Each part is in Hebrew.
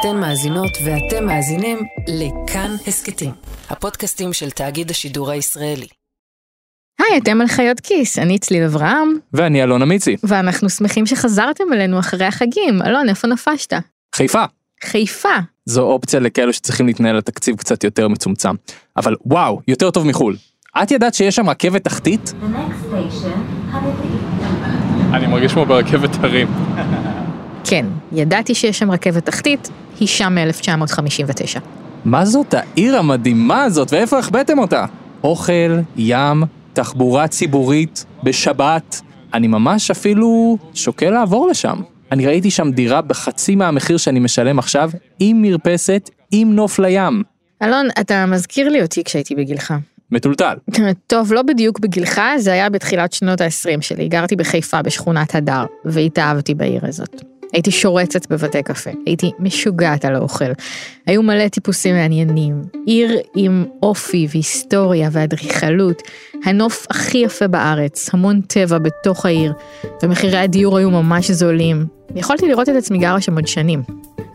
אתן מאזינות ואתם מאזינים לכאן הסכתים, הפודקאסטים של תאגיד השידור הישראלי. היי, אתם על חיות כיס, אני צליל אברהם, ואני אלון אמיצי. ואנחנו שמחים שחזרתם אלינו אחרי החגים. אלון, איפה נפשת? חיפה. חיפה. זו אופציה לכאלו שצריכים להתנהל על תקציב קצת יותר מצומצם. אבל וואו, יותר טוב מחו"ל. את ידעת שיש שם רכבת תחתית? אני מרגיש כמו ברכבת הרים. כן, ידעתי שיש שם רכבת תחתית, היא שם מ-1959. מה זאת העיר המדהימה הזאת, ואיפה החבאתם אותה? אוכל, ים, תחבורה ציבורית, בשבת. אני ממש אפילו שוקל לעבור לשם. אני ראיתי שם דירה בחצי מהמחיר שאני משלם עכשיו, עם מרפסת, עם נוף לים. אלון, אתה מזכיר לי אותי כשהייתי בגילך. מטולטל. טוב, לא בדיוק בגילך, זה היה בתחילת שנות ה-20 שלי. גרתי בחיפה בשכונת הדר, והתאהבתי בעיר הזאת. הייתי שורצת בבתי קפה, הייתי משוגעת על האוכל. היו מלא טיפוסים מעניינים, עיר עם אופי והיסטוריה ואדריכלות, הנוף הכי יפה בארץ, המון טבע בתוך העיר, ומחירי הדיור היו ממש זולים. יכולתי לראות את עצמי גרה שם עוד שנים.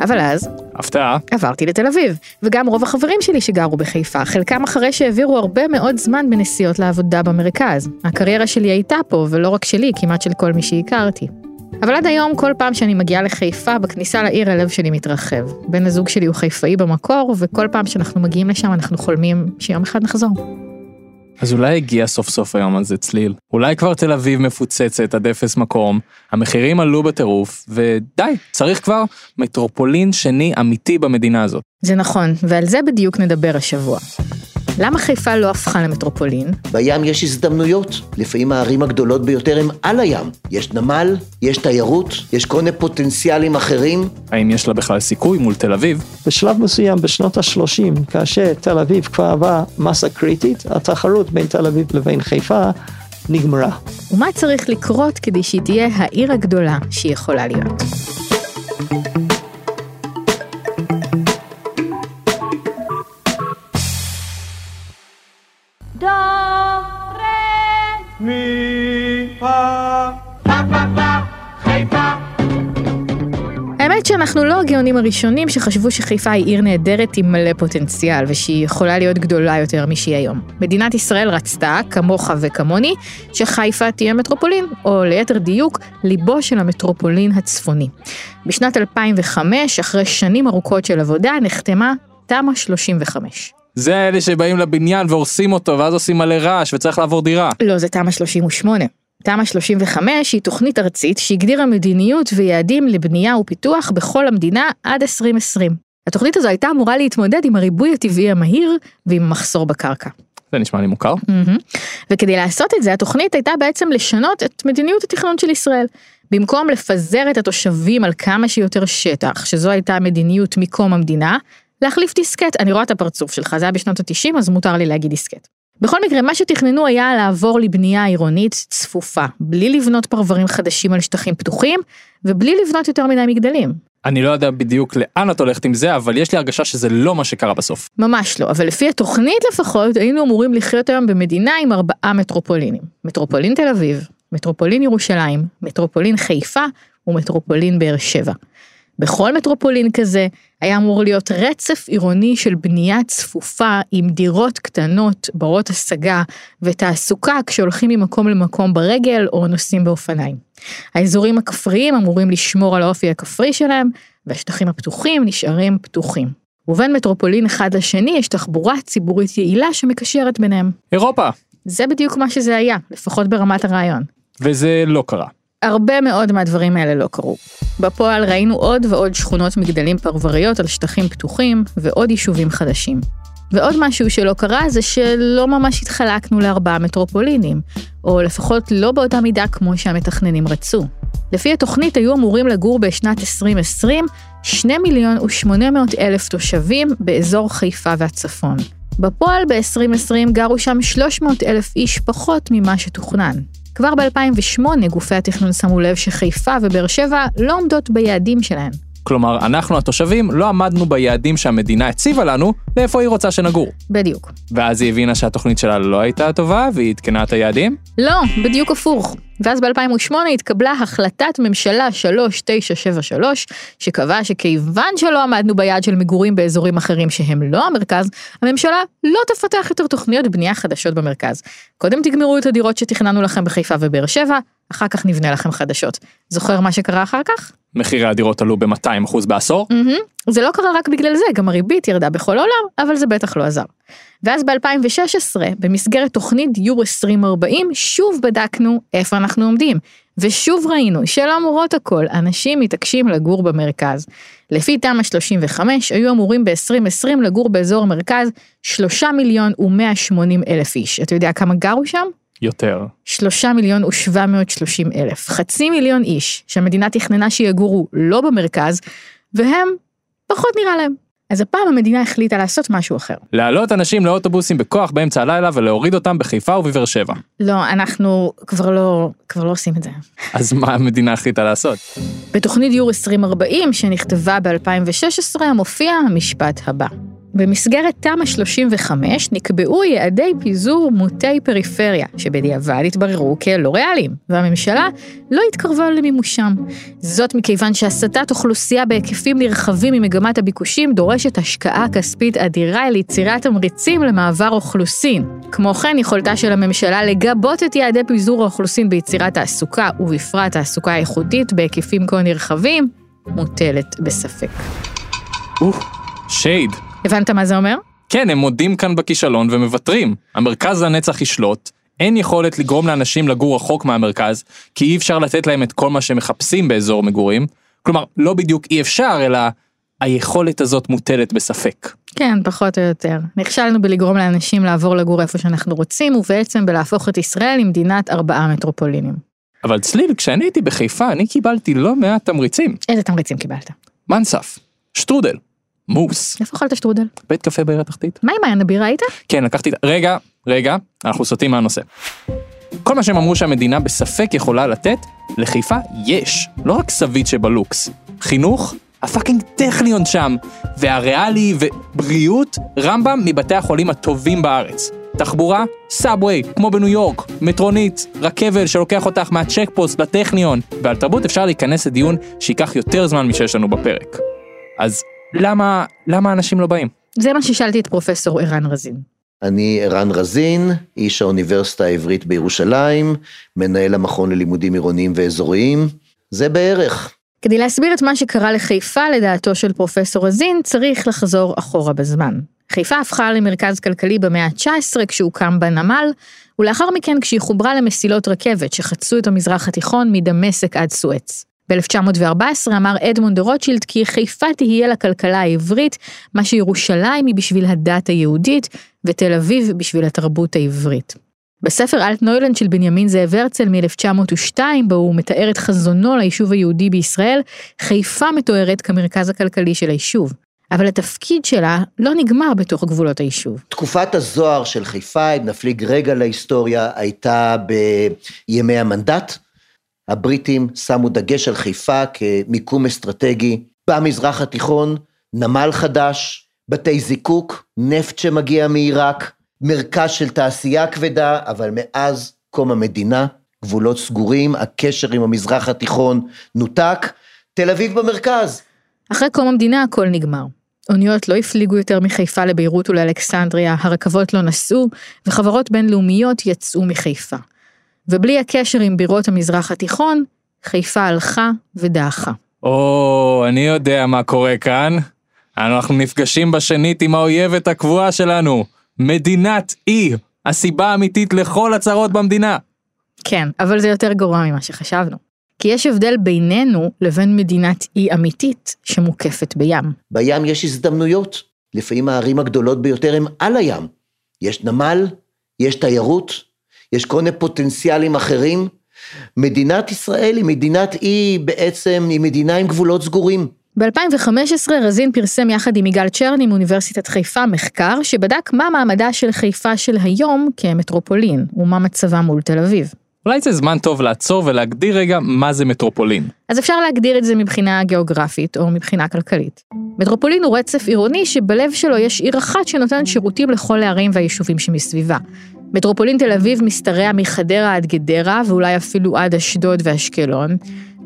אבל אז... הפתעה. עברתי לתל אביב, וגם רוב החברים שלי שגרו בחיפה, חלקם אחרי שהעבירו הרבה מאוד זמן בנסיעות לעבודה במרכז. הקריירה שלי הייתה פה, ולא רק שלי, כמעט של כל מי שהכרתי. אבל עד היום, כל פעם שאני מגיעה לחיפה, בכניסה לעיר הלב שלי מתרחב. בן הזוג שלי הוא חיפאי במקור, וכל פעם שאנחנו מגיעים לשם אנחנו חולמים שיום אחד נחזור. אז אולי הגיע סוף סוף היום הזה צליל. אולי כבר תל אביב מפוצצת עד אפס מקום, המחירים עלו בטירוף, ודי, צריך כבר מטרופולין שני אמיתי במדינה הזאת. זה נכון, ועל זה בדיוק נדבר השבוע. למה חיפה לא הפכה למטרופולין? בים יש הזדמנויות. לפעמים הערים הגדולות ביותר הן על הים. יש נמל, יש תיירות, יש כל מיני פוטנציאלים אחרים. האם יש לה בכלל סיכוי מול תל אביב? בשלב מסוים בשנות ה-30, כאשר תל אביב כבר עברה מסה קריטית, התחרות בין תל אביב לבין חיפה נגמרה. ומה צריך לקרות כדי שהיא תהיה העיר הגדולה שהיא יכולה להיות? האמת שאנחנו לא הגאונים הראשונים שחשבו שחיפה היא עיר נהדרת עם מלא פוטנציאל ושהיא יכולה להיות גדולה יותר משהיא היום. מדינת ישראל רצתה, כמוך וכמוני, שחיפה תהיה מטרופולין, או ליתר דיוק, ליבו של המטרופולין הצפוני. בשנת 2005, אחרי שנים ארוכות של עבודה, נחתמה תמ"א 35. זה אלה שבאים לבניין והורסים אותו, ואז עושים מלא רעש וצריך לעבור דירה. לא, זה תמ"א 38. תמ"א 35 היא תוכנית ארצית שהגדירה מדיניות ויעדים לבנייה ופיתוח בכל המדינה עד 2020. התוכנית הזו הייתה אמורה להתמודד עם הריבוי הטבעי המהיר ועם מחסור בקרקע. זה נשמע לי מוכר. Mm-hmm. וכדי לעשות את זה, התוכנית הייתה בעצם לשנות את מדיניות התכנון של ישראל. במקום לפזר את התושבים על כמה שיותר שטח, שזו הייתה המדיניות מקום המדינה, להחליף דיסקט. אני רואה את הפרצוף שלך, זה היה בשנות ה-90, אז מותר לי להגיד דיסקט. בכל מקרה, מה שתכננו היה לעבור לבנייה עירונית צפופה, בלי לבנות פרברים חדשים על שטחים פתוחים, ובלי לבנות יותר מדי מגדלים. אני לא יודע בדיוק לאן את הולכת עם זה, אבל יש לי הרגשה שזה לא מה שקרה בסוף. ממש לא, אבל לפי התוכנית לפחות, היינו אמורים לחיות היום במדינה עם ארבעה מטרופולינים. מטרופולין תל אביב, מטרופולין ירושלים, מטרופולין חיפה ומטרופולין באר שבע. בכל מטרופולין כזה היה אמור להיות רצף עירוני של בנייה צפופה עם דירות קטנות, ברות השגה ותעסוקה כשהולכים ממקום למקום ברגל או נוסעים באופניים. האזורים הכפריים אמורים לשמור על האופי הכפרי שלהם והשטחים הפתוחים נשארים פתוחים. ובין מטרופולין אחד לשני יש תחבורה ציבורית יעילה שמקשרת ביניהם. אירופה. זה בדיוק מה שזה היה, לפחות ברמת הרעיון. וזה לא קרה. הרבה מאוד מהדברים האלה לא קרו. בפועל ראינו עוד ועוד שכונות מגדלים פרבריות על שטחים פתוחים ועוד יישובים חדשים. ועוד משהו שלא קרה זה שלא ממש התחלקנו לארבעה מטרופולינים, או לפחות לא באותה מידה כמו שהמתכננים רצו. לפי התוכנית היו אמורים לגור בשנת 2020 2 מיליון ו-800 אלף תושבים באזור חיפה והצפון. בפועל ב-2020 גרו שם 300 אלף איש פחות ממה שתוכנן. כבר ב-2008 גופי התכנון שמו לב שחיפה ובאר שבע לא עומדות ביעדים שלהן. כלומר, אנחנו התושבים לא עמדנו ביעדים שהמדינה הציבה לנו, לאיפה היא רוצה שנגור. בדיוק. ואז היא הבינה שהתוכנית שלה לא הייתה טובה, והיא עדכנה את היעדים? לא, בדיוק הפוך. ואז ב-2008 התקבלה החלטת ממשלה 3973, שקבעה שכיוון שלא עמדנו ביעד של מגורים באזורים אחרים שהם לא המרכז, הממשלה לא תפתח יותר תוכניות בנייה חדשות במרכז. קודם תגמרו את הדירות שתכננו לכם בחיפה ובאר שבע, אחר כך נבנה לכם חדשות. זוכר מה שקרה אחר כך? מחירי הדירות עלו ב-200% בעשור? Mm-hmm. זה לא קרה רק בגלל זה, גם הריבית ירדה בכל העולם, אבל זה בטח לא עזר. ואז ב-2016, במסגרת תוכנית דיור 2040, שוב בדקנו איפה אנחנו עומדים. ושוב ראינו שלמרות הכל, אנשים מתעקשים לגור במרכז. לפי תמ"א 35, היו אמורים ב-2020 לגור באזור המרכז 3 מיליון ו-180 אלף איש. אתה יודע כמה גרו שם? יותר. 3 מיליון ו-730 אלף. חצי מיליון איש שהמדינה תכננה שיגורו לא במרכז, והם פחות נראה להם. אז הפעם המדינה החליטה לעשות משהו אחר. להעלות אנשים לאוטובוסים בכוח באמצע הלילה ולהוריד אותם בחיפה ובבאר שבע. לא, אנחנו כבר לא, כבר לא עושים את זה. אז מה המדינה החליטה לעשות? בתוכנית דיור 2040 שנכתבה ב-2016 מופיע המשפט הבא. במסגרת תמ"א 35 נקבעו יעדי פיזור מוטי פריפריה, שבדיעבד התבררו כלא ריאליים, והממשלה לא התקרבה למימושם. זאת מכיוון שהסטת אוכלוסייה בהיקפים נרחבים ממגמת הביקושים דורשת השקעה כספית אדירה ליצירת תמריצים למעבר אוכלוסין. כמו כן, יכולתה של הממשלה לגבות את יעדי פיזור האוכלוסין ביצירת תעסוקה, ובפרט תעסוקה איכותית בהיקפים כה נרחבים, מוטלת בספק. אוף, שייד. הבנת מה זה אומר? כן, הם מודים כאן בכישלון ומוותרים. המרכז לנצח ישלוט, אין יכולת לגרום לאנשים לגור רחוק מהמרכז, כי אי אפשר לתת להם את כל מה שהם מחפשים באזור מגורים. כלומר, לא בדיוק אי אפשר, אלא היכולת הזאת מוטלת בספק. כן, פחות או יותר. נכשלנו בלגרום לאנשים לעבור לגור איפה שאנחנו רוצים, ובעצם בלהפוך את ישראל למדינת ארבעה מטרופולינים. אבל צליל, כשאני הייתי בחיפה, אני קיבלתי לא מעט תמריצים. איזה תמריצים קיבלת? מנסף, שטרודל, מוס, איפה אכלת שטרודל? בית קפה בעיר התחתית. מה עם מעיין הבירה היית? כן, לקחתי... רגע, רגע, אנחנו סוטים מהנושא. כל מה שהם אמרו שהמדינה בספק יכולה לתת, לחיפה יש. לא רק סבית שבלוקס. חינוך, ה fucking טכניון שם. והריאלי ובריאות, רמב"ם מבתי החולים הטובים בארץ. תחבורה, subway, כמו בניו יורק, מטרונית, רכבל שלוקח אותך מהצ'ק פוסט לטכניון. ועל תרבות אפשר להיכנס לדיון שייקח יותר זמן משיש לנו בפרק. אז למה, למה אנשים לא באים? זה מה ששאלתי את פרופסור ערן רזין. אני ערן רזין, איש האוניברסיטה העברית בירושלים, מנהל המכון ללימודים עירוניים ואזוריים. זה בערך. כדי להסביר את מה שקרה לחיפה לדעתו של פרופסור רזין, צריך לחזור אחורה בזמן. חיפה הפכה למרכז כלכלי במאה ה-19 כשהוקם בנמל, ולאחר מכן כשהיא חוברה למסילות רכבת שחצו את המזרח התיכון מדמשק עד סואץ. ב-1914 אמר אדמונד רוטשילד כי חיפה תהיה לכלכלה העברית, מה שירושלים היא בשביל הדת היהודית, ותל אביב בשביל התרבות העברית. בספר אלט נוילנד של בנימין זאב הרצל מ-1902, בו הוא מתאר את חזונו ליישוב היהודי בישראל, חיפה מתוארת כמרכז הכלכלי של היישוב. אבל התפקיד שלה לא נגמר בתוך גבולות היישוב. תקופת הזוהר של חיפה, אם נפליג רגע להיסטוריה, הייתה בימי המנדט. הבריטים שמו דגש על חיפה כמיקום אסטרטגי במזרח התיכון, נמל חדש, בתי זיקוק, נפט שמגיע מעיראק, מרכז של תעשייה כבדה, אבל מאז קום המדינה, גבולות סגורים, הקשר עם המזרח התיכון נותק, תל אביב במרכז. אחרי קום המדינה הכל נגמר. אוניות לא הפליגו יותר מחיפה לביירות ולאלכסנדריה, הרכבות לא נסעו, וחברות בינלאומיות יצאו מחיפה. ובלי הקשר עם בירות המזרח התיכון, חיפה הלכה ודעכה. או, אני יודע מה קורה כאן. אנחנו נפגשים בשנית עם האויבת הקבועה שלנו, מדינת אי, הסיבה האמיתית לכל הצרות במדינה. כן, אבל זה יותר גרוע ממה שחשבנו. כי יש הבדל בינינו לבין מדינת אי אמיתית שמוקפת בים. בים יש הזדמנויות, לפעמים הערים הגדולות ביותר הן על הים. יש נמל, יש תיירות, יש כל מיני פוטנציאלים אחרים. מדינת ישראל היא מדינת אי, בעצם היא מדינה עם גבולות סגורים. ב-2015 רזין פרסם יחד עם יגאל צ'רני מאוניברסיטת חיפה מחקר שבדק מה מעמדה של חיפה של היום כמטרופולין ומה מצבה מול תל אביב. אולי זה זמן טוב לעצור ולהגדיר רגע מה זה מטרופולין. אז אפשר להגדיר את זה מבחינה גיאוגרפית או מבחינה כלכלית. מטרופולין הוא רצף עירוני שבלב שלו יש עיר אחת שנותנת שירותים לכל הערים והיישובים שמסביבה. מטרופולין תל אביב משתרע מחדרה עד גדרה ואולי אפילו עד אשדוד ואשקלון.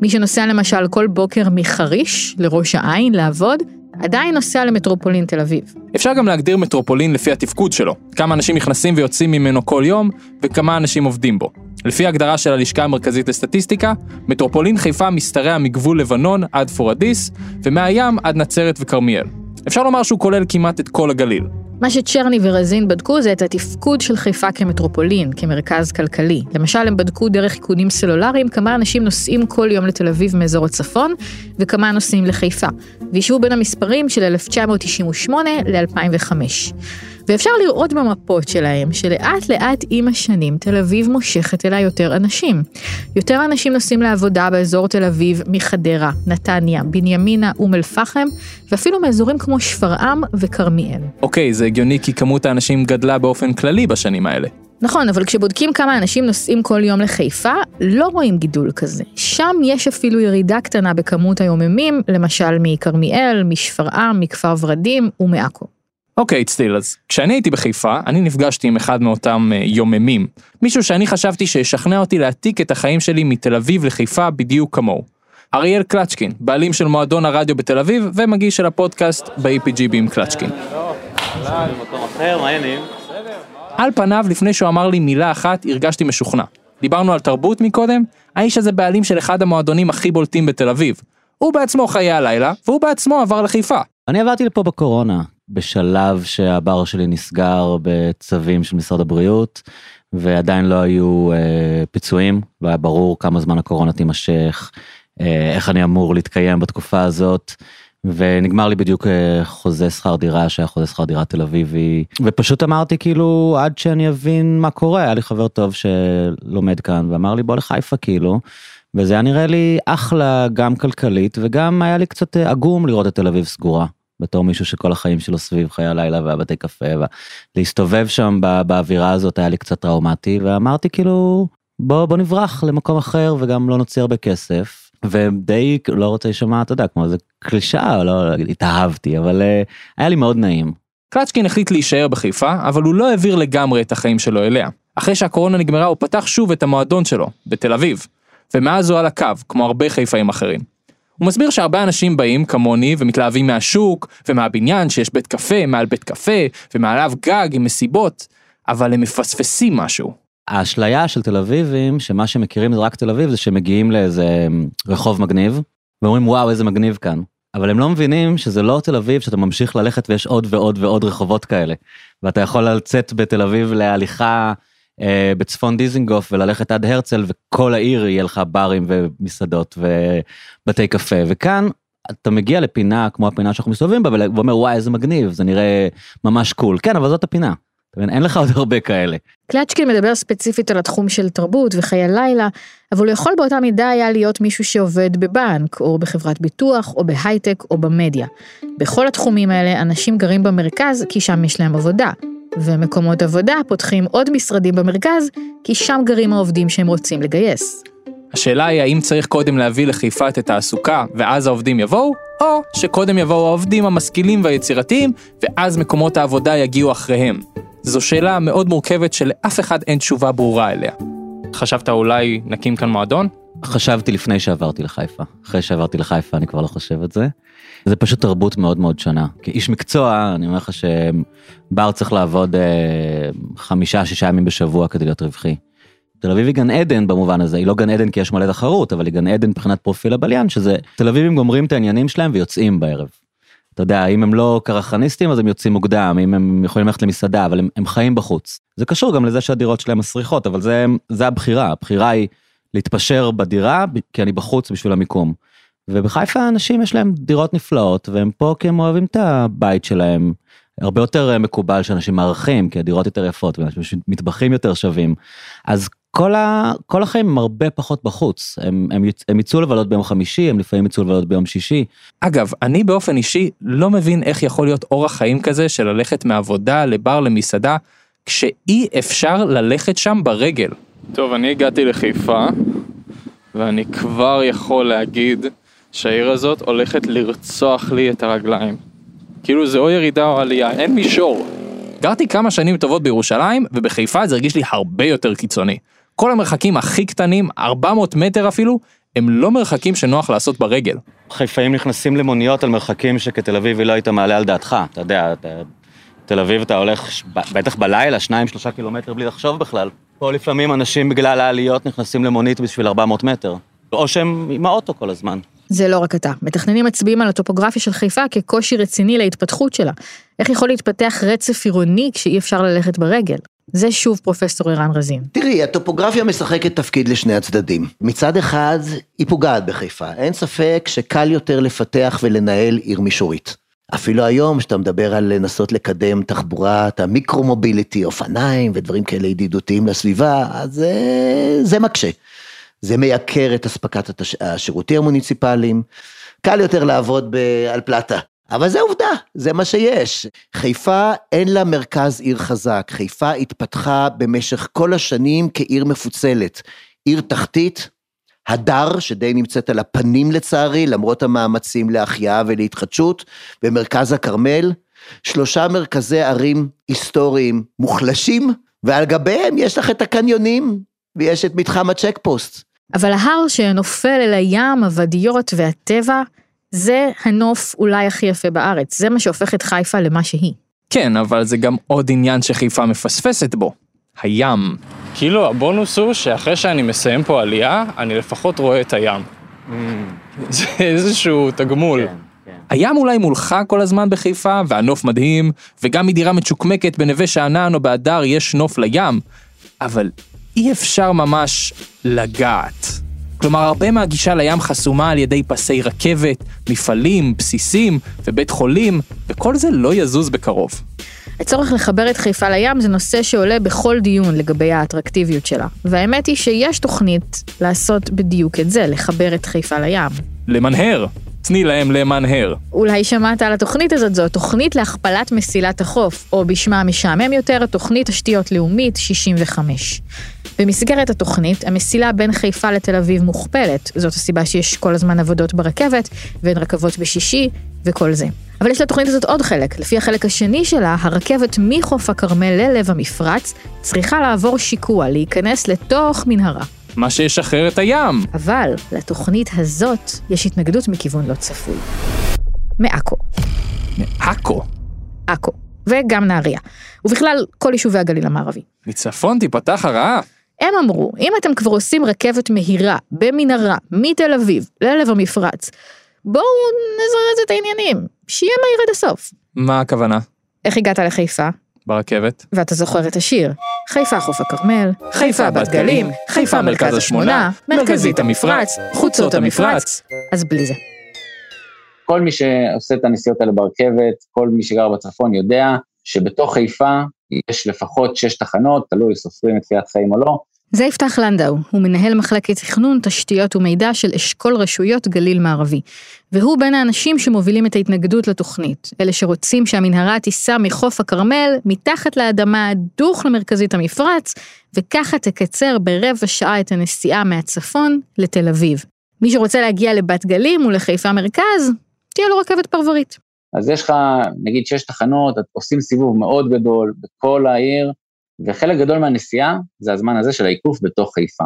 מי שנוסע למשל כל בוקר מחריש לראש העין לעבוד, עדיין נוסע למטרופולין תל אביב. אפשר גם להגדיר מטרופולין לפי התפקוד שלו, כמה אנשים נכנסים ויוצאים ממנו כל יום, וכמה אנשים עובדים בו. לפי הגדרה של הלשכה המרכזית לסטטיסטיקה, מטרופולין חיפה משתרע מגבול לבנון עד פורדיס, ומהים עד נצרת וכרמיאל. אפשר לומר שהוא כולל כמעט את כל הגליל. מה שצ'רני ורזין בדקו זה את התפקוד של חיפה כמטרופולין, כמרכז כלכלי. למשל, הם בדקו דרך איכונים סלולריים כמה אנשים נוסעים כל יום לתל אביב מאזור הצפון, וכמה נוסעים לחיפה. והשוו בין המספרים של 1998 ל-2005. ואפשר לראות במפות שלהם שלאט לאט עם השנים תל אביב מושכת אליה יותר אנשים. יותר אנשים נוסעים לעבודה באזור תל אביב מחדרה, נתניה, בנימינה, אום אל-פחם, ואפילו מאזורים כמו שפרעם וכרמיאל. אוקיי, זה הגיוני כי כמות האנשים גדלה באופן כללי בשנים האלה. נכון, אבל כשבודקים כמה אנשים נוסעים כל יום לחיפה, לא רואים גידול כזה. שם יש אפילו ירידה קטנה בכמות היוממים, למשל מכרמיאל, משפרעם, מכפר ורדים ומעכו. אוקיי, צטיל, אז כשאני הייתי בחיפה, אני נפגשתי עם אחד מאותם uh, יוממים. מישהו שאני חשבתי שישכנע אותי להעתיק את החיים שלי מתל אביב לחיפה בדיוק כמוהו. אריאל קלצ'קין, בעלים של מועדון הרדיו בתל אביב ומגיש של הפודקאסט ב-APGB עם קלצ'קין. על פניו, לפני שהוא אמר לי מילה אחת, הרגשתי משוכנע. דיברנו על תרבות מקודם, האיש הזה בעלים של אחד המועדונים הכי בולטים בתל אביב. הוא בעצמו חיי הלילה, והוא בעצמו עבר לחיפה. אני עברתי לפה בקורונה, בשלב שהבר שלי נסגר בצווים של משרד הבריאות, ועדיין לא היו אה, פיצויים, לא היה ברור כמה זמן הקורונה תימשך, אה, איך אני אמור להתקיים בתקופה הזאת. ונגמר לי בדיוק אה, חוזה שכר דירה שהיה חוזה שכר דירה תל אביבי ופשוט אמרתי כאילו עד שאני אבין מה קורה היה לי חבר טוב שלומד כאן ואמר לי בוא לחיפה כאילו. וזה היה נראה לי אחלה גם כלכלית וגם היה לי קצת אה, עגום לראות את תל אביב סגורה. בתור מישהו שכל החיים שלו סביב חיי הלילה והבתי קפה ולהסתובב שם באווירה הזאת היה לי קצת טראומטי ואמרתי כאילו בוא בוא נברח למקום אחר וגם לא נוציא הרבה כסף ודי לא רוצה להישמע אתה יודע כמו איזה קלישאה לא התאהבתי אבל uh, היה לי מאוד נעים. קלצ'קין החליט להישאר בחיפה אבל הוא לא העביר לגמרי את החיים שלו אליה. אחרי שהקורונה נגמרה הוא פתח שוב את המועדון שלו בתל אביב ומאז הוא על הקו כמו הרבה חיפאים אחרים. הוא מסביר שהרבה אנשים באים כמוני ומתלהבים מהשוק ומהבניין שיש בית קפה מעל בית קפה ומעליו גג עם מסיבות אבל הם מפספסים משהו. האשליה של תל אביבים, שמה שמכירים זה רק תל אביב, זה שמגיעים לאיזה רחוב מגניב, ואומרים וואו איזה מגניב כאן. אבל הם לא מבינים שזה לא תל אביב שאתה ממשיך ללכת ויש עוד ועוד ועוד רחובות כאלה. ואתה יכול לצאת בתל אביב להליכה אה, בצפון דיזינגוף וללכת עד הרצל וכל העיר יהיה לך ברים ומסעדות ובתי קפה. וכאן אתה מגיע לפינה כמו הפינה שאנחנו מסתובבים בה ואומר וואי איזה מגניב זה נראה ממש cool כן אבל זאת הפינה. אין לך עוד הרבה כאלה. קלצ'קין מדבר ספציפית על התחום של תרבות וחיי לילה, אבל הוא יכול באותה מידה היה להיות מישהו שעובד בבנק, או בחברת ביטוח, או בהייטק, או במדיה. בכל התחומים האלה אנשים גרים במרכז כי שם יש להם עבודה. ומקומות עבודה פותחים עוד משרדים במרכז, כי שם גרים העובדים שהם רוצים לגייס. השאלה היא האם צריך קודם להביא לחיפה את התעסוקה ואז העובדים יבואו, או שקודם יבואו העובדים המשכילים והיצירתיים ואז מקומות העבודה יגיעו אחריהם. זו שאלה מאוד מורכבת שלאף אחד אין תשובה ברורה אליה. חשבת אולי נקים כאן מועדון? חשבתי לפני שעברתי לחיפה. אחרי שעברתי לחיפה אני כבר לא חושב את זה. זה פשוט תרבות מאוד מאוד שונה. כאיש מקצוע, אני אומר לך שבר צריך לעבוד אה, חמישה, שישה ימים בשבוע כדי להיות רווחי. תל אביב היא גן עדן במובן הזה, היא לא גן עדן כי יש מלא תחרות, אבל היא גן עדן מבחינת פרופיל הבליין, שזה תל אביבים גומרים את העניינים שלהם ויוצאים בערב. אתה יודע, אם הם לא קרחניסטים אז הם יוצאים מוקדם, אם הם יכולים ללכת למסעדה, אבל הם, הם חיים בחוץ. זה קשור גם לזה שהדירות שלהם מסריחות, אבל זה, זה הבחירה, הבחירה היא להתפשר בדירה, כי אני בחוץ בשביל המיקום. ובחיפה אנשים יש להם דירות נפלאות, והם פה כי הם אוהבים את הבית שלהם. הרבה יותר מקובל שאנשים מארחים, כי הדירות יותר יפות, ומטבחים יותר שווים. אז כל, ה, כל החיים הם הרבה פחות בחוץ, הם, הם, הם יצאו לבלות ביום חמישי, הם לפעמים יצאו לבלות ביום שישי. אגב, אני באופן אישי לא מבין איך יכול להיות אורח חיים כזה של ללכת מעבודה לבר למסעדה, כשאי אפשר ללכת שם ברגל. טוב, אני הגעתי לחיפה, ואני כבר יכול להגיד שהעיר הזאת הולכת לרצוח לי את הרגליים. כאילו זה או ירידה או עלייה, אין מישור. גרתי כמה שנים טובות בירושלים, ובחיפה זה הרגיש לי הרבה יותר קיצוני. כל המרחקים הכי קטנים, 400 מטר אפילו, הם לא מרחקים שנוח לעשות ברגל. חיפאים נכנסים למוניות על מרחקים שכתל אביבי לא היית מעלה על דעתך, אתה יודע, אתה, תל אביב אתה הולך בטח בלילה, שניים שלושה קילומטר בלי לחשוב בכלל. פה לפעמים אנשים בגלל העליות נכנסים למונית בשביל 400 מטר. או שהם עם האוטו כל הזמן. זה לא רק אתה. מתכננים מצביעים על הטופוגרפיה של חיפה כקושי רציני להתפתחות שלה. איך יכול להתפתח רצף עירוני כשאי אפשר ללכת ברגל? זה שוב פרופסור ערן רזין. תראי, הטופוגרפיה משחקת תפקיד לשני הצדדים. מצד אחד, היא פוגעת בחיפה. אין ספק שקל יותר לפתח ולנהל עיר מישורית. אפילו היום, כשאתה מדבר על לנסות לקדם תחבורת המיקרו-מוביליטי, אופניים ודברים כאלה ידידותיים לסביבה, אז זה, זה מקשה. זה מייקר את אספקת התש... השירותים המוניציפליים. קל יותר לעבוד ב... על פלטה. אבל זה עובדה, זה מה שיש. חיפה אין לה מרכז עיר חזק, חיפה התפתחה במשך כל השנים כעיר מפוצלת. עיר תחתית, הדר, שדי נמצאת על הפנים לצערי, למרות המאמצים להחייאה ולהתחדשות, במרכז הכרמל, שלושה מרכזי ערים היסטוריים מוחלשים, ועל גביהם יש לך את הקניונים, ויש את מתחם הצ'ק פוסט. אבל ההר שנופל אל הים, הוודיות והטבע, זה הנוף אולי הכי יפה בארץ. זה מה שהופך את חיפה למה שהיא. כן, אבל זה גם עוד עניין שחיפה מפספסת בו. הים. כאילו הבונוס הוא שאחרי שאני מסיים פה עלייה, אני לפחות רואה את הים. זה איזשהו תגמול. הים אולי מולך כל הזמן בחיפה, והנוף מדהים, וגם מדירה מצ'וקמקת בנווה שאנן או בהדר יש נוף לים, אבל אי אפשר ממש לגעת. כלומר, הרבה מהגישה לים חסומה על ידי פסי רכבת, מפעלים, בסיסים ובית חולים, וכל זה לא יזוז בקרוב. הצורך לחבר את חיפה לים זה נושא שעולה בכל דיון לגבי האטרקטיביות שלה. והאמת היא שיש תוכנית לעשות בדיוק את זה, לחבר את חיפה לים. למנהר. תני להם למנהר. אולי שמעת על התוכנית הזאת, זו תוכנית להכפלת מסילת החוף, או בשמה המשעמם יותר, תוכנית תשתיות לאומית 65. במסגרת התוכנית, המסילה בין חיפה לתל אביב מוכפלת, זאת הסיבה שיש כל הזמן עבודות ברכבת, ואין רכבות בשישי, וכל זה. אבל יש לתוכנית הזאת עוד חלק, לפי החלק השני שלה, הרכבת מחוף הכרמל ללב המפרץ צריכה לעבור שיקוע, להיכנס לתוך מנהרה. מה שישחרר את הים. אבל לתוכנית הזאת יש התנגדות מכיוון לא צפוי. מעכו, עכו. עכו, וגם נהריה, ובכלל כל יישובי הגליל המערבי. מצפון תיפתח הרעה. הם אמרו, אם אתם כבר עושים רכבת מהירה, במנהרה, מתל אביב, ללב המפרץ, בואו נזרז את העניינים, שיהיה מהיר עד הסוף. מה הכוונה? איך הגעת לחיפה? ברכבת? ואתה זוכר את השיר, חיפה חוף הכרמל, חיפה בת גלים, חיפה מרכז השמונה, מרכזית המפרץ, חוצות המפרץ. אז בלי זה. כל מי שעושה את הנסיעות האלה ברכבת, כל מי שגר בצפון יודע שבתוך חיפה יש לפחות שש תחנות, תלוי סופרים את קריית חיים או לא, זה יפתח לנדאו, הוא מנהל מחלקת תכנון, תשתיות ומידע של אשכול רשויות גליל מערבי. והוא בין האנשים שמובילים את ההתנגדות לתוכנית. אלה שרוצים שהמנהרה תיסע מחוף הכרמל, מתחת לאדמה, דוך למרכזית המפרץ, וככה תקצר ברבע שעה את הנסיעה מהצפון לתל אביב. מי שרוצה להגיע לבת גלים ולחיפה מרכז, תהיה לו רכבת פרברית. אז יש לך, נגיד שש תחנות, עושים סיבוב מאוד גדול בכל העיר, וחלק גדול מהנסיעה זה הזמן הזה של העיקוף בתוך חיפה.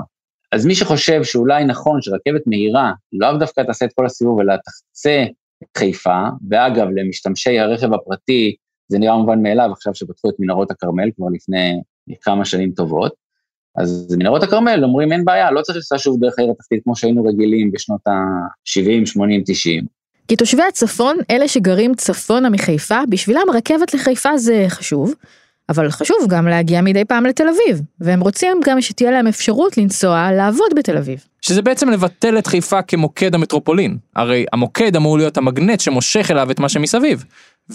אז מי שחושב שאולי נכון שרכבת מהירה, לאו דווקא תעשה את כל הסיבוב, אלא תחצה את חיפה, ואגב, למשתמשי הרכב הפרטי, זה נראה מובן מאליו, עכשיו שפתחו את מנהרות הכרמל כבר לפני כמה שנים טובות, אז מנהרות הכרמל אומרים אין בעיה, לא צריך לנסוע שוב דרך העיר התחתית כמו שהיינו רגילים בשנות ה-70, 80, 90. כי תושבי הצפון, אלה שגרים צפונה מחיפה, בשבילם רכבת לחיפה זה חשוב, אבל חשוב גם להגיע מדי פעם לתל אביב, והם רוצים גם שתהיה להם אפשרות לנסוע לעבוד בתל אביב. שזה בעצם לבטל את חיפה כמוקד המטרופולין. הרי המוקד אמור להיות המגנט שמושך אליו את מה שמסביב.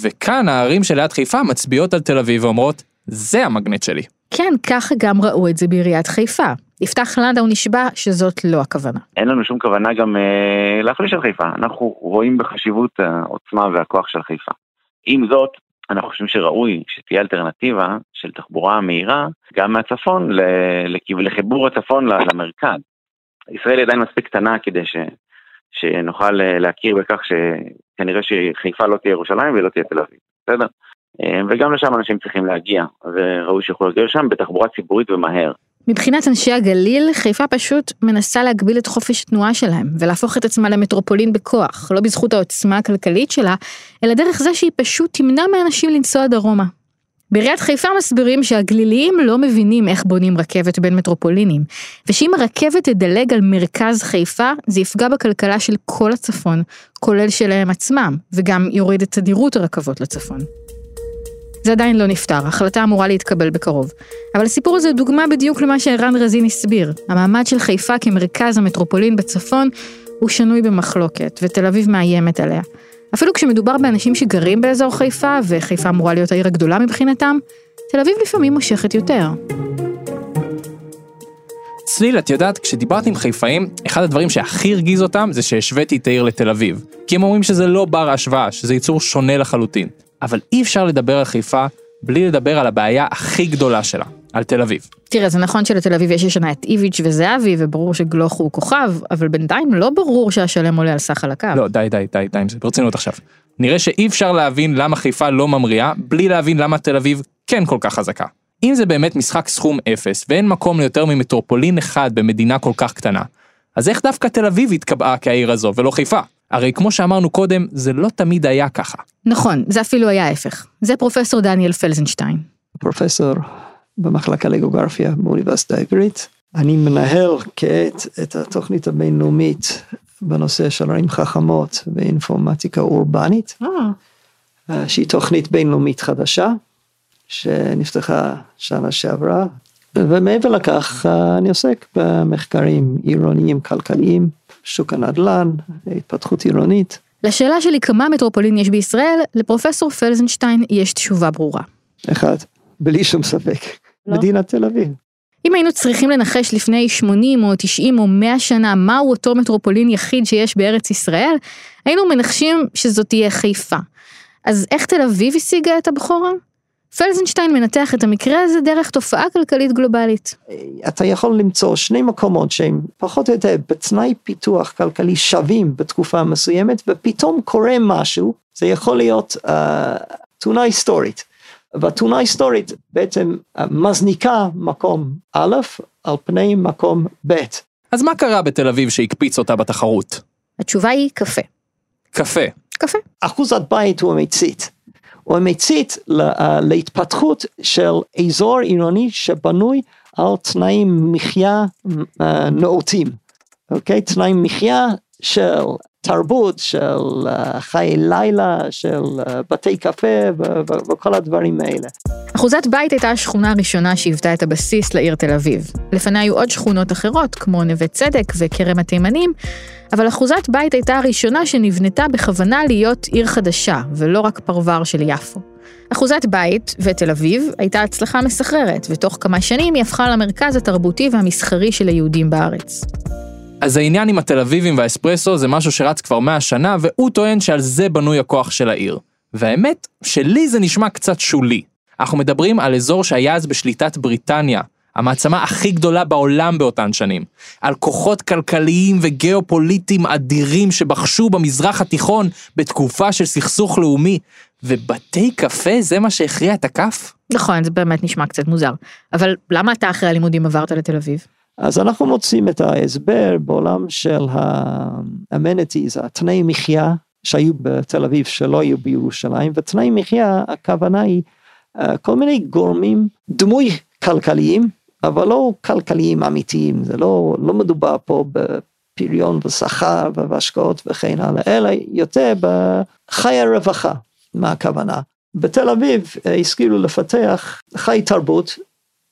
וכאן הערים שליד חיפה מצביעות על תל אביב ואומרות, זה המגנט שלי. כן, ככה גם ראו את זה בעיריית חיפה. יפתח לנדאו נשבע שזאת לא הכוונה. אין לנו שום כוונה גם אה, להחליש את חיפה, אנחנו רואים בחשיבות העוצמה והכוח של חיפה. עם זאת, אנחנו חושבים שראוי שתהיה אלטרנטיבה של תחבורה מהירה גם מהצפון לחיבור הצפון למרכז. ישראל עדיין מספיק קטנה כדי ש, שנוכל להכיר בכך שכנראה שחיפה לא תהיה ירושלים ולא תהיה תל אביב, בסדר? וגם לשם אנשים צריכים להגיע, וראוי שיוכלו להגיע לשם בתחבורה ציבורית ומהר. מבחינת אנשי הגליל, חיפה פשוט מנסה להגביל את חופש התנועה שלהם, ולהפוך את עצמה למטרופולין בכוח, לא בזכות העוצמה הכלכלית שלה, אלא דרך זה שהיא פשוט תמנע מאנשים לנסוע דרומה. בעיריית חיפה מסבירים שהגליליים לא מבינים איך בונים רכבת בין מטרופולינים, ושאם הרכבת תדלג על מרכז חיפה, זה יפגע בכלכלה של כל הצפון, כולל שלהם עצמם, וגם יוריד את תדירות הרכבות לצפון. זה עדיין לא נפתר, החלטה אמורה להתקבל בקרוב. אבל הסיפור הזה הוא דוגמה בדיוק למה שערן רזין הסביר. המעמד של חיפה כמרכז המטרופולין בצפון הוא שנוי במחלוקת, ותל אביב מאיימת עליה. אפילו כשמדובר באנשים שגרים באזור חיפה, וחיפה אמורה להיות העיר הגדולה מבחינתם, תל אביב לפעמים מושכת יותר. צליל, את יודעת, כשדיברתי עם חיפאים, אחד הדברים שהכי הרגיז אותם זה שהשוויתי את העיר לתל אביב. כי הם אומרים שזה לא בר השוואה, שזה ייצור שונה לחלוטין. אבל אי אפשר לדבר על חיפה בלי לדבר על הבעיה הכי גדולה שלה, על תל אביב. תראה, זה נכון שלתל אביב יש השנה את איביץ' וזהבי, וברור שגלוך הוא כוכב, אבל בינתיים לא ברור שהשלם עולה על סך הלקו. לא, די, די, די, די זה, ברצינות עכשיו. נראה שאי אפשר להבין למה חיפה לא ממריאה, בלי להבין למה תל אביב כן כל כך חזקה. אם זה באמת משחק סכום אפס, ואין מקום ליותר ממטרופולין אחד במדינה כל כך קטנה, אז איך דווקא תל אביב התקבעה כעיר הזו ולא חיפה? הרי כמו שאמרנו קודם, זה לא תמיד היה ככה. נכון, זה אפילו היה ההפך. זה פרופסור דניאל פלזנשטיין. פרופסור במחלקה לגיאוגרפיה באוניברסיטה העברית. אני מנהל כעת את התוכנית הבינלאומית בנושא של ערים חכמות ואינפורמטיקה אורבנית, אה. שהיא תוכנית בינלאומית חדשה, שנפתחה שנה שעברה, ומעבר לכך אני עוסק במחקרים עירוניים כלכליים, שוק הנדל"ן, התפתחות עירונית. לשאלה שלי כמה מטרופולין יש בישראל, לפרופסור פלזנשטיין יש תשובה ברורה. אחד, בלי שום ספק, לא. מדינת תל אביב. אם היינו צריכים לנחש לפני 80 או 90 או 100 שנה מהו אותו מטרופולין יחיד שיש בארץ ישראל, היינו מנחשים שזאת תהיה חיפה. אז איך תל אביב השיגה את הבכורה? פלזנשטיין מנתח את המקרה הזה דרך תופעה כלכלית גלובלית. אתה יכול למצוא שני מקומות שהם פחות או יותר בתנאי פיתוח כלכלי שווים בתקופה מסוימת ופתאום קורה משהו, זה יכול להיות uh, תאונה היסטורית. והתאונה ההיסטורית בעצם uh, מזניקה מקום א' על פני מקום ב'. אז מה קרה בתל אביב שהקפיץ אותה בתחרות? התשובה היא קפה. קפה. קפה. אחוזת בית הוא המצית. הוא מצית אה, להתפתחות של אזור עירוני שבנוי על תנאים מחיה אה, נאותים, אוקיי? תנאים מחיה של תרבות, של אה, חיי לילה, של בתי קפה וכל הדברים האלה. אחוזת בית הייתה השכונה הראשונה שהיוותה את הבסיס לעיר תל אביב. לפניה היו עוד שכונות אחרות, כמו נווה צדק וכרם התימנים, אבל אחוזת בית הייתה הראשונה שנבנתה בכוונה להיות עיר חדשה, ולא רק פרבר של יפו. אחוזת בית ותל אביב הייתה הצלחה מסחררת, ותוך כמה שנים היא הפכה למרכז התרבותי והמסחרי של היהודים בארץ. אז העניין עם התל אביבים והאספרסו זה משהו שרץ כבר 100 שנה, והוא טוען שעל זה בנוי הכוח של העיר. והאמת, שלי זה נשמע קצת שולי. אנחנו מדברים על אזור שהיה אז בשליטת בריטניה, המעצמה הכי גדולה בעולם באותן שנים, על כוחות כלכליים וגיאופוליטיים אדירים שבחשו במזרח התיכון בתקופה של סכסוך לאומי, ובתי קפה זה מה שהכריע את הכף? נכון, זה באמת נשמע קצת מוזר. אבל למה אתה אחרי הלימודים עברת לתל אביב? אז אנחנו מוצאים את ההסבר בעולם של ה-amenities, התנאי מחיה שהיו בתל אביב שלא היו בירושלים, ותנאי מחיה הכוונה היא אה, כל מיני גורמים דמוי כלכליים אבל לא כלכליים אמיתיים, זה לא, לא מדובר פה בפריון ושכר והשקעות וכן הלאה, אלא יותר בחיי הרווחה, מה הכוונה. בתל אביב אה, השכילו לפתח חי תרבות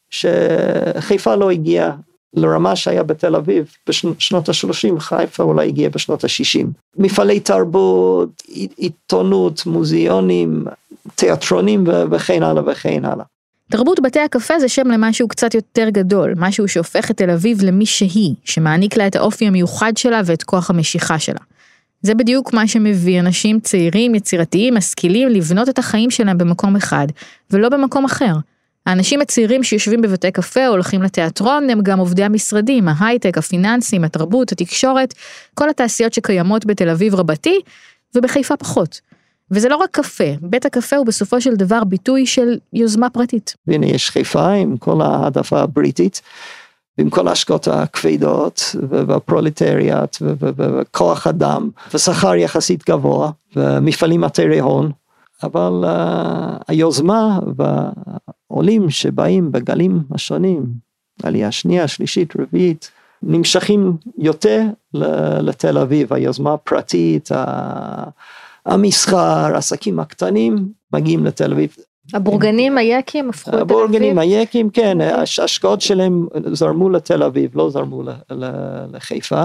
שחיפה לא הגיעה לרמה שהיה בתל אביב בשנות ה-30, חיפה אולי הגיעה בשנות ה-60. מפעלי תרבות, עיתונות, מוזיאונים, תיאטרונים וכן הלאה וכן הלאה. תרבות בתי הקפה זה שם למשהו קצת יותר גדול, משהו שהופך את תל אביב למי שהיא, שמעניק לה את האופי המיוחד שלה ואת כוח המשיכה שלה. זה בדיוק מה שמביא אנשים צעירים, יצירתיים, משכילים, לבנות את החיים שלהם במקום אחד, ולא במקום אחר. האנשים הצעירים שיושבים בבתי קפה או הולכים לתיאטרון הם גם עובדי המשרדים, ההייטק, הפיננסים, התרבות, התקשורת, כל התעשיות שקיימות בתל אביב רבתי, ובחיפה פחות. וזה לא רק קפה, בית הקפה הוא בסופו של דבר ביטוי של יוזמה פרטית. והנה יש חיפה עם כל העדפה הבריטית, ועם כל ההשקעות הכבדות, והפרולטריאט, וכוח אדם, ושכר יחסית גבוה, ומפעלים עתירי הון, אבל uh, היוזמה והעולים שבאים בגלים השונים, עלייה שנייה, שלישית, רביעית, נמשכים יותר לתל אביב, היוזמה הפרטית, המסחר, העסקים הקטנים, מגיעים לתל אביב. הבורגנים היקים הפכו לתל אביב? הבורגנים היקים, כן, ההשקעות שלהם זרמו לתל אביב, לא זרמו לחיפה.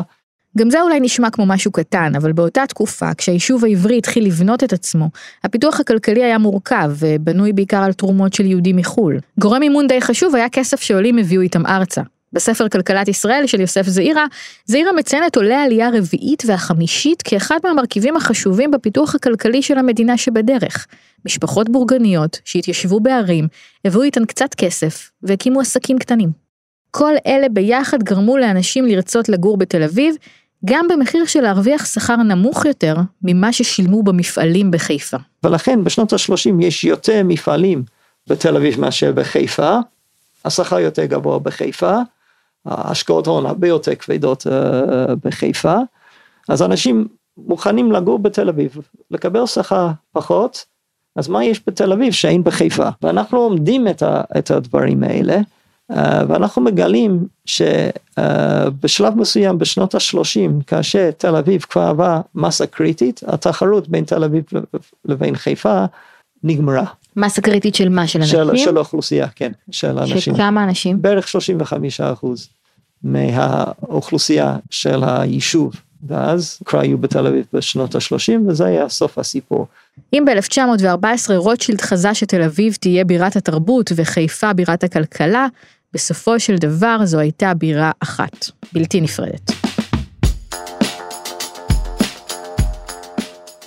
גם זה אולי נשמע כמו משהו קטן, אבל באותה תקופה, כשהיישוב העברי התחיל לבנות את עצמו, הפיתוח הכלכלי היה מורכב ובנוי בעיקר על תרומות של יהודים מחו"ל. גורם מימון די חשוב היה כסף שעולים הביאו איתם ארצה. בספר כלכלת ישראל של יוסף זעירה, זעירה מציין את עולי העלייה הרביעית והחמישית כאחד מהמרכיבים החשובים בפיתוח הכלכלי של המדינה שבדרך. משפחות בורגניות שהתיישבו בערים, הביאו איתן קצת כסף והקימו עסקים קטנים. כל אלה ביחד גרמו לאנשים לרצות לגור בתל אביב, גם במחיר של להרוויח שכר נמוך יותר ממה ששילמו במפעלים בחיפה. ולכן בשנות ה-30 יש יותר מפעלים בתל אביב מאשר בחיפה, השכר יותר גבוה בחיפה, ההשקעות הון הרבה יותר כבדות uh, בחיפה, אז אנשים מוכנים לגור בתל אביב, לקבל שכר פחות, אז מה יש בתל אביב שאין בחיפה? ואנחנו לומדים את, ה, את הדברים האלה, ואנחנו מגלים שבשלב uh, מסוים בשנות ה-30, כאשר תל אביב כבר עבר מסה קריטית, התחרות בין תל אביב לבין חיפה נגמרה. מסה קריטית של מה? של אנשים? של, של האוכלוסייה, כן, של אנשים. של כמה אנשים? בערך 35 אחוז מהאוכלוסייה של היישוב. ואז כבר היו בתל אביב בשנות ה-30 וזה היה סוף הסיפור. אם ב-1914 רוטשילד חזה שתל אביב תהיה בירת התרבות וחיפה בירת הכלכלה, בסופו של דבר זו הייתה בירה אחת, בלתי נפרדת.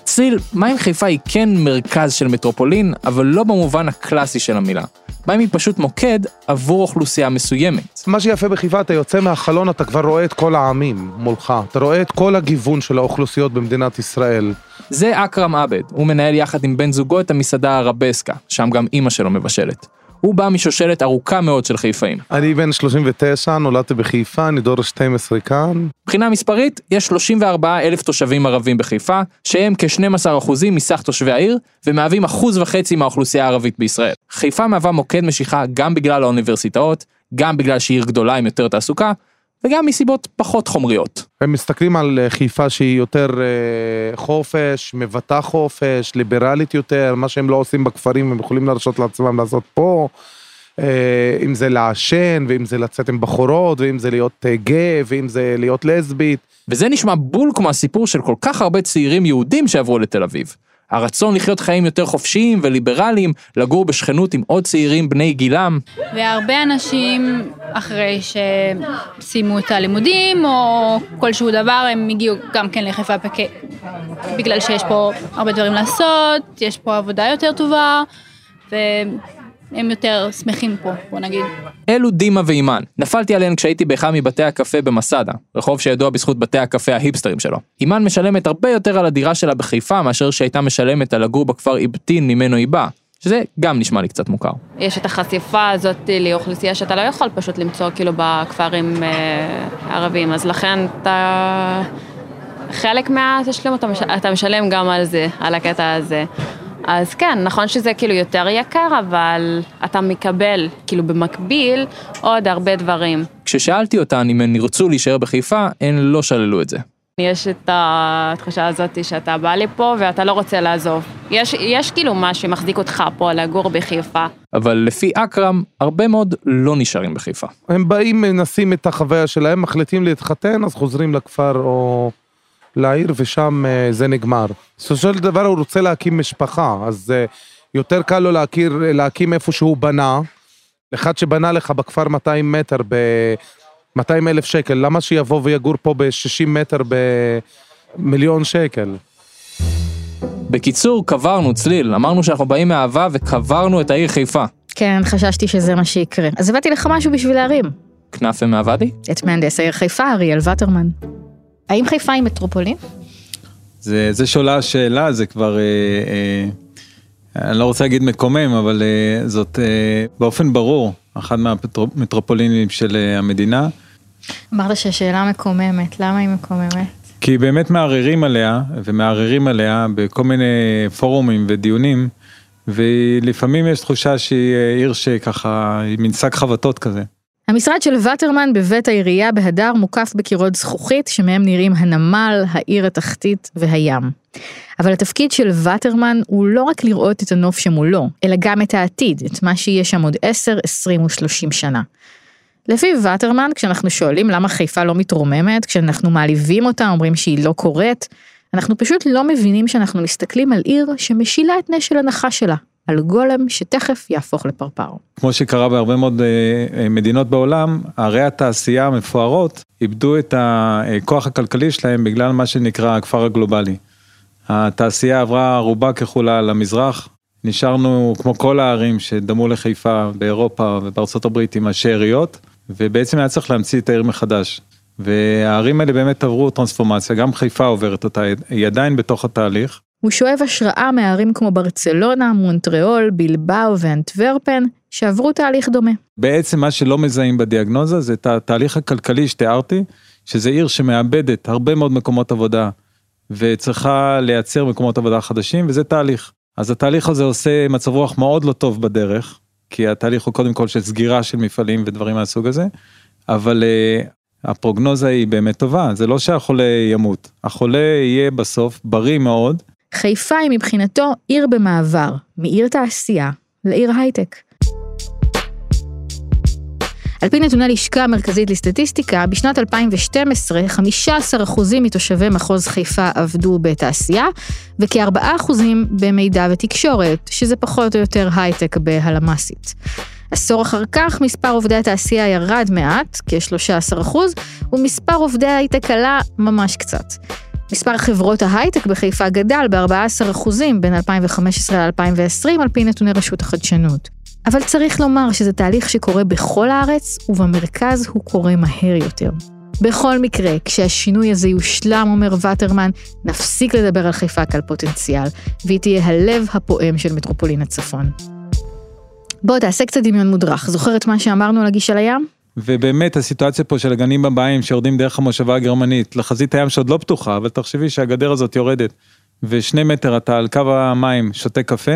צליל, מים חיפה היא כן מרכז של מטרופולין, אבל לא במובן הקלאסי של המילה. מים היא פשוט מוקד עבור אוכלוסייה מסוימת. מה שיפה בחיפה, אתה יוצא מהחלון, אתה כבר רואה את כל העמים מולך. אתה רואה את כל הגיוון של האוכלוסיות במדינת ישראל. זה אכרם עבד, הוא מנהל יחד עם בן זוגו את המסעדה הרבסקה, שם גם אימא שלו מבשלת. הוא בא משושלת ארוכה מאוד של חיפאים. אני בן 39, נולדתי בחיפה, אני דור 12 כאן. מבחינה מספרית, יש 34 אלף תושבים ערבים בחיפה, שהם כ-12% מסך תושבי העיר, ומהווים אחוז וחצי מהאוכלוסייה הערבית בישראל. חיפה מהווה מוקד משיכה גם בגלל האוניברסיטאות, גם בגלל שהיא עיר גדולה עם יותר תעסוקה, וגם מסיבות פחות חומריות. הם מסתכלים על אה, חיפה שהיא יותר אה, חופש, מבטא חופש, ליברלית יותר, מה שהם לא עושים בכפרים הם יכולים להרשות לעצמם לעשות פה. אה, אם זה לעשן, ואם זה לצאת עם בחורות, ואם זה להיות גיי, ואם זה להיות לסבית. וזה נשמע בול כמו הסיפור של כל כך הרבה צעירים יהודים שעברו לתל אביב. הרצון לחיות חיים יותר חופשיים וליברליים, לגור בשכנות עם עוד צעירים בני גילם. והרבה אנשים, אחרי שסיימו את הלימודים או כלשהו דבר, הם הגיעו גם כן לחיפה פק... בגלל שיש פה הרבה דברים לעשות, יש פה עבודה יותר טובה, ו... הם יותר שמחים פה, בוא נגיד. אלו דימה ואימן. נפלתי עליהן כשהייתי באחד מבתי הקפה במסעדה, רחוב שידוע בזכות בתי הקפה ההיפסטרים שלו. אימן משלמת הרבה יותר על הדירה שלה בחיפה מאשר שהייתה משלמת על לגור בכפר איבטין ממנו היא באה. שזה גם נשמע לי קצת מוכר. יש את החשיפה הזאת לאוכלוסייה שאתה לא יכול פשוט למצוא כאילו בכפרים אה, ערבים, אז לכן אתה... חלק מהתשלום אתה, אתה משלם גם על זה, על הקטע הזה. אז כן, נכון שזה כאילו יותר יקר, אבל אתה מקבל, כאילו במקביל, עוד הרבה דברים. כששאלתי אותן אם הן ירצו להישאר בחיפה, הן לא שללו את זה. יש את התחושה הזאת שאתה בא לפה ואתה לא רוצה לעזוב. יש, יש כאילו מה שמחזיק אותך פה לגור בחיפה. אבל לפי אכרם, הרבה מאוד לא נשארים בחיפה. הם באים, מנסים את החוויה שלהם, מחליטים להתחתן, אז חוזרים לכפר או לעיר ושם אה, זה נגמר. בסופו של דבר הוא רוצה להקים משפחה, אז אה, יותר קל לו להכיר, להקים איפה שהוא בנה. אחד שבנה לך בכפר 200 מטר ב... 200 אלף שקל, למה שיבוא ויגור פה ב-60 מטר מיליון שקל. בקיצור, קברנו צליל, אמרנו שאנחנו באים מאהבה וקברנו את העיר חיפה. כן, חששתי שזה מה שיקרה. אז הבאתי לך משהו בשביל להרים. כנאפה מעבדי? את מהנדס העיר חיפה, אריאל וטרמן. האם חיפה היא מטרופולין? זה, זה שעולה השאלה, זה כבר, אה, אה, אני לא רוצה להגיד מקומם, אבל אה, זאת אה, באופן ברור אחת מהמטרופולינים של אה, המדינה. אמרת שהשאלה מקוממת, למה היא מקוממת? כי באמת מערערים עליה, ומערערים עליה בכל מיני פורומים ודיונים, ולפעמים יש תחושה שהיא אה, עיר שככה, היא מין שק חבטות כזה. המשרד של וטרמן בבית העירייה בהדר מוקף בקירות זכוכית שמהם נראים הנמל, העיר התחתית והים. אבל התפקיד של וטרמן הוא לא רק לראות את הנוף שמולו, אלא גם את העתיד, את מה שיהיה שם עוד 10, 20 ו-30 שנה. לפי וטרמן, כשאנחנו שואלים למה חיפה לא מתרוממת, כשאנחנו מעליבים אותה, אומרים שהיא לא קורית, אנחנו פשוט לא מבינים שאנחנו מסתכלים על עיר שמשילה את נשל הנחש שלה, על גולם שתכף יהפוך לפרפר. כמו שקרה בהרבה מאוד אה, מדינות בעולם, ערי התעשייה המפוארות איבדו את הכוח הכלכלי שלהם בגלל מה שנקרא הכפר הגלובלי. התעשייה עברה רובה ככולה למזרח, נשארנו כמו כל הערים שדמו לחיפה באירופה ובארצות הברית עם השאריות, ובעצם היה צריך להמציא את העיר מחדש. והערים האלה באמת עברו טרנספורמציה, גם חיפה עוברת אותה, היא עדיין בתוך התהליך. הוא שואב השראה מערים כמו ברצלונה, מונטריאול, בלבאו ואנטוורפן, שעברו תהליך דומה. בעצם מה שלא מזהים בדיאגנוזה זה את התהליך הכלכלי שתיארתי, שזה עיר שמאבדת הרבה מאוד מקומות עבודה, וצריכה לייצר מקומות עבודה חדשים, וזה תהליך. אז התהליך הזה עושה מצב רוח מאוד לא טוב בדרך, כי התהליך הוא קודם כל של סגירה של מפעלים ודברים מהסוג הזה, אבל uh, הפרוגנוזה היא באמת טובה, זה לא שהחולה ימות, החולה יהיה בסוף בריא מאוד. חיפה היא מבחינתו עיר במעבר, מעיר תעשייה לעיר הייטק. על פי נתוני הלשכה המרכזית לסטטיסטיקה, בשנת 2012, 15% מתושבי מחוז חיפה עבדו בתעשייה, וכ-4% במידע ותקשורת, שזה פחות או יותר הייטק בהלמ"סית. עשור אחר כך מספר עובדי התעשייה ירד מעט, כ-13%, ומספר עובדי ההייטק עלה ממש קצת. מספר חברות ההייטק בחיפה גדל ב-14% בין 2015 ל-2020 על פי נתוני רשות החדשנות. אבל צריך לומר שזה תהליך שקורה בכל הארץ, ובמרכז הוא קורה מהר יותר. בכל מקרה, כשהשינוי הזה יושלם, אומר וטרמן, נפסיק לדבר על חיפה כעל פוטנציאל, והיא תהיה הלב הפועם של מטרופולין הצפון. בוא, תעשה קצת דמיון מודרך. זוכר את מה שאמרנו על הגישה לים? ובאמת הסיטואציה פה של הגנים בבאים שיורדים דרך המושבה הגרמנית לחזית הים שעוד לא פתוחה, אבל תחשבי שהגדר הזאת יורדת, ושני מטר אתה על קו המים שותה קפה,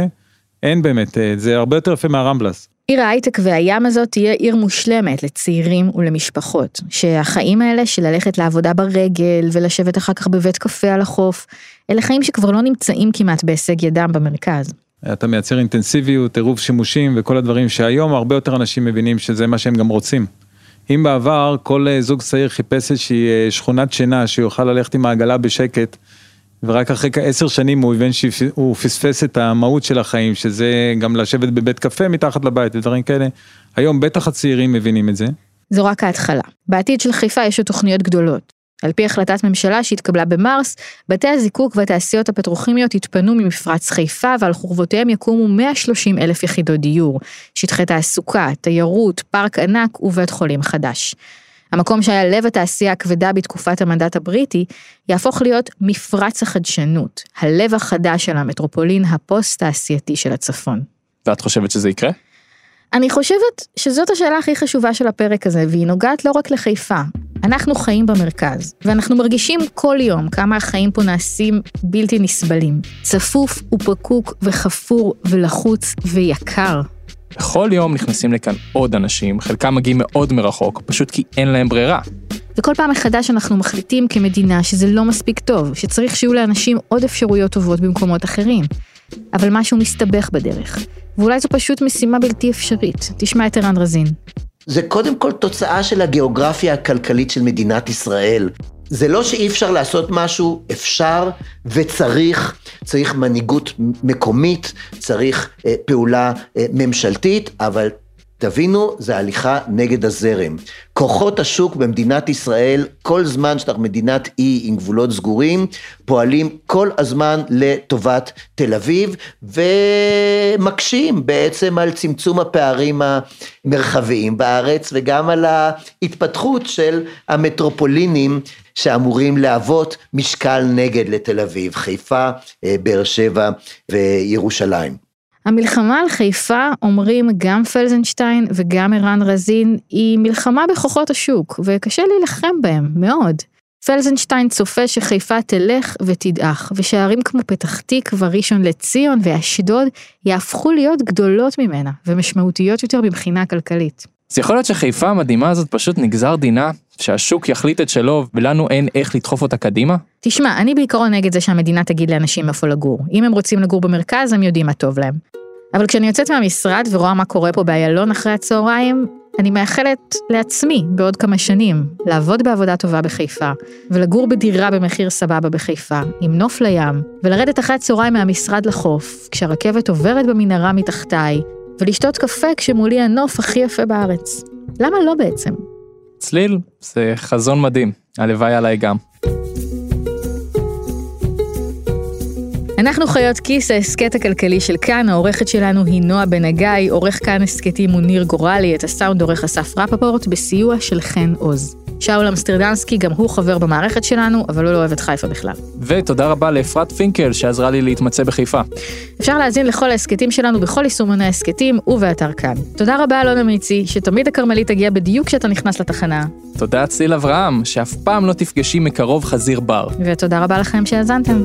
אין באמת, אה, זה הרבה יותר יפה מהרמבלס. עיר ההייטק והים הזאת תהיה עיר מושלמת לצעירים ולמשפחות, שהחיים האלה של ללכת לעבודה ברגל ולשבת אחר כך בבית קפה על החוף, אלה חיים שכבר לא נמצאים כמעט בהישג ידם במרכז. אתה מייצר אינטנסיביות, עירוב שימושים וכל הדברים שהיום הרבה יותר אנשים מבינים שזה מה שהם גם רוצים. אם בעבר כל אה, זוג צעיר חיפש איזושהי אה, שכונת שינה שיוכל ללכת עם העגלה בשקט, ורק אחרי עשר שנים הוא הבין שהוא פספס את המהות של החיים, שזה גם לשבת בבית קפה מתחת לבית ודברים כאלה. היום בטח הצעירים מבינים את זה. זו רק ההתחלה. בעתיד של חיפה יש עוד תוכניות גדולות. על פי החלטת ממשלה שהתקבלה במרס, בתי הזיקוק והתעשיות הפטרוכימיות יתפנו ממפרץ חיפה ועל חורבותיהם יקומו 130 אלף יחידות דיור, שטחי תעסוקה, תיירות, פארק ענק ובית חולים חדש. המקום שהיה לב התעשייה הכבדה בתקופת המנדט הבריטי, יהפוך להיות מפרץ החדשנות, הלב החדש של המטרופולין הפוסט-תעשייתי של הצפון. ואת חושבת שזה יקרה? אני חושבת שזאת השאלה הכי חשובה של הפרק הזה, והיא נוגעת לא רק לחיפה. אנחנו חיים במרכז, ואנחנו מרגישים כל יום כמה החיים פה נעשים בלתי נסבלים. צפוף ופקוק וחפור ולחוץ ויקר. בכל יום נכנסים לכאן עוד אנשים, חלקם מגיעים מאוד מרחוק, פשוט כי אין להם ברירה. וכל פעם מחדש אנחנו מחליטים כמדינה שזה לא מספיק טוב, שצריך שיהיו לאנשים עוד אפשרויות טובות במקומות אחרים. אבל משהו מסתבך בדרך, ואולי זו פשוט משימה בלתי אפשרית. תשמע את ערן רזין. זה קודם כל תוצאה של הגיאוגרפיה הכלכלית של מדינת ישראל. זה לא שאי אפשר לעשות משהו, אפשר וצריך, צריך מנהיגות מקומית, צריך אה, פעולה אה, ממשלתית, אבל תבינו, זה הליכה נגד הזרם. כוחות השוק במדינת ישראל, כל זמן שאנחנו מדינת אי עם גבולות סגורים, פועלים כל הזמן לטובת תל אביב, ומקשים בעצם על צמצום הפערים המרחביים בארץ, וגם על ההתפתחות של המטרופולינים שאמורים להוות משקל נגד לתל אביב, חיפה, אה, באר שבע וירושלים. המלחמה על חיפה, אומרים גם פלזנשטיין וגם ערן רזין, היא מלחמה בכוחות השוק, וקשה להילחם בהם, מאוד. פלזנשטיין צופה שחיפה תלך ותדעך, ושערים כמו פתח תקווה, ראשון לציון ואשדוד יהפכו להיות גדולות ממנה, ומשמעותיות יותר מבחינה כלכלית. אז יכול להיות שחיפה המדהימה הזאת פשוט נגזר דינה, שהשוק יחליט את שלו ולנו אין איך לדחוף אותה קדימה? תשמע, אני בעיקרון נגד זה שהמדינה תגיד לאנשים איפה לגור. אם הם רוצים לגור במרכז, הם יודעים מה טוב להם. אבל כשאני יוצאת מהמשרד ורואה מה קורה פה באיילון אחרי הצהריים, אני מאחלת לעצמי בעוד כמה שנים לעבוד בעבודה טובה בחיפה, ולגור בדירה במחיר סבבה בחיפה, עם נוף לים, ולרדת אחרי הצהריים מהמשרד לחוף, כשהרכבת עוברת במנהרה מתחתיי, ולשתות קפה כשמולי הנוף הכי יפה בארץ. למה לא בעצם? צליל, זה חזון מדהים, הלוואי עליי גם. אנחנו חיות כיס, ההסכת הכלכלי של כאן, העורכת שלנו היא נועה בן הגיא, עורך כאן הסכתים הוא ניר גורלי, את הסאונד עורך אסף רפפורט, בסיוע של חן עוז. שאול אמסטרדנסקי, גם הוא חבר במערכת שלנו, אבל הוא לא אוהב את חיפה בכלל. ותודה רבה לאפרת פינקל שעזרה לי להתמצא בחיפה. אפשר להאזין לכל ההסכתים שלנו בכל יישומוני ההסכתים ובאתר כאן. תודה רבה אלונה מיצי, שתמיד הכרמלית תגיע בדיוק כשאתה נכנס לתחנה. תודה צליל אברהם, שאף פעם לא תפגשי מקרוב חזיר בר. ותודה רבה לכם שהאזנתם.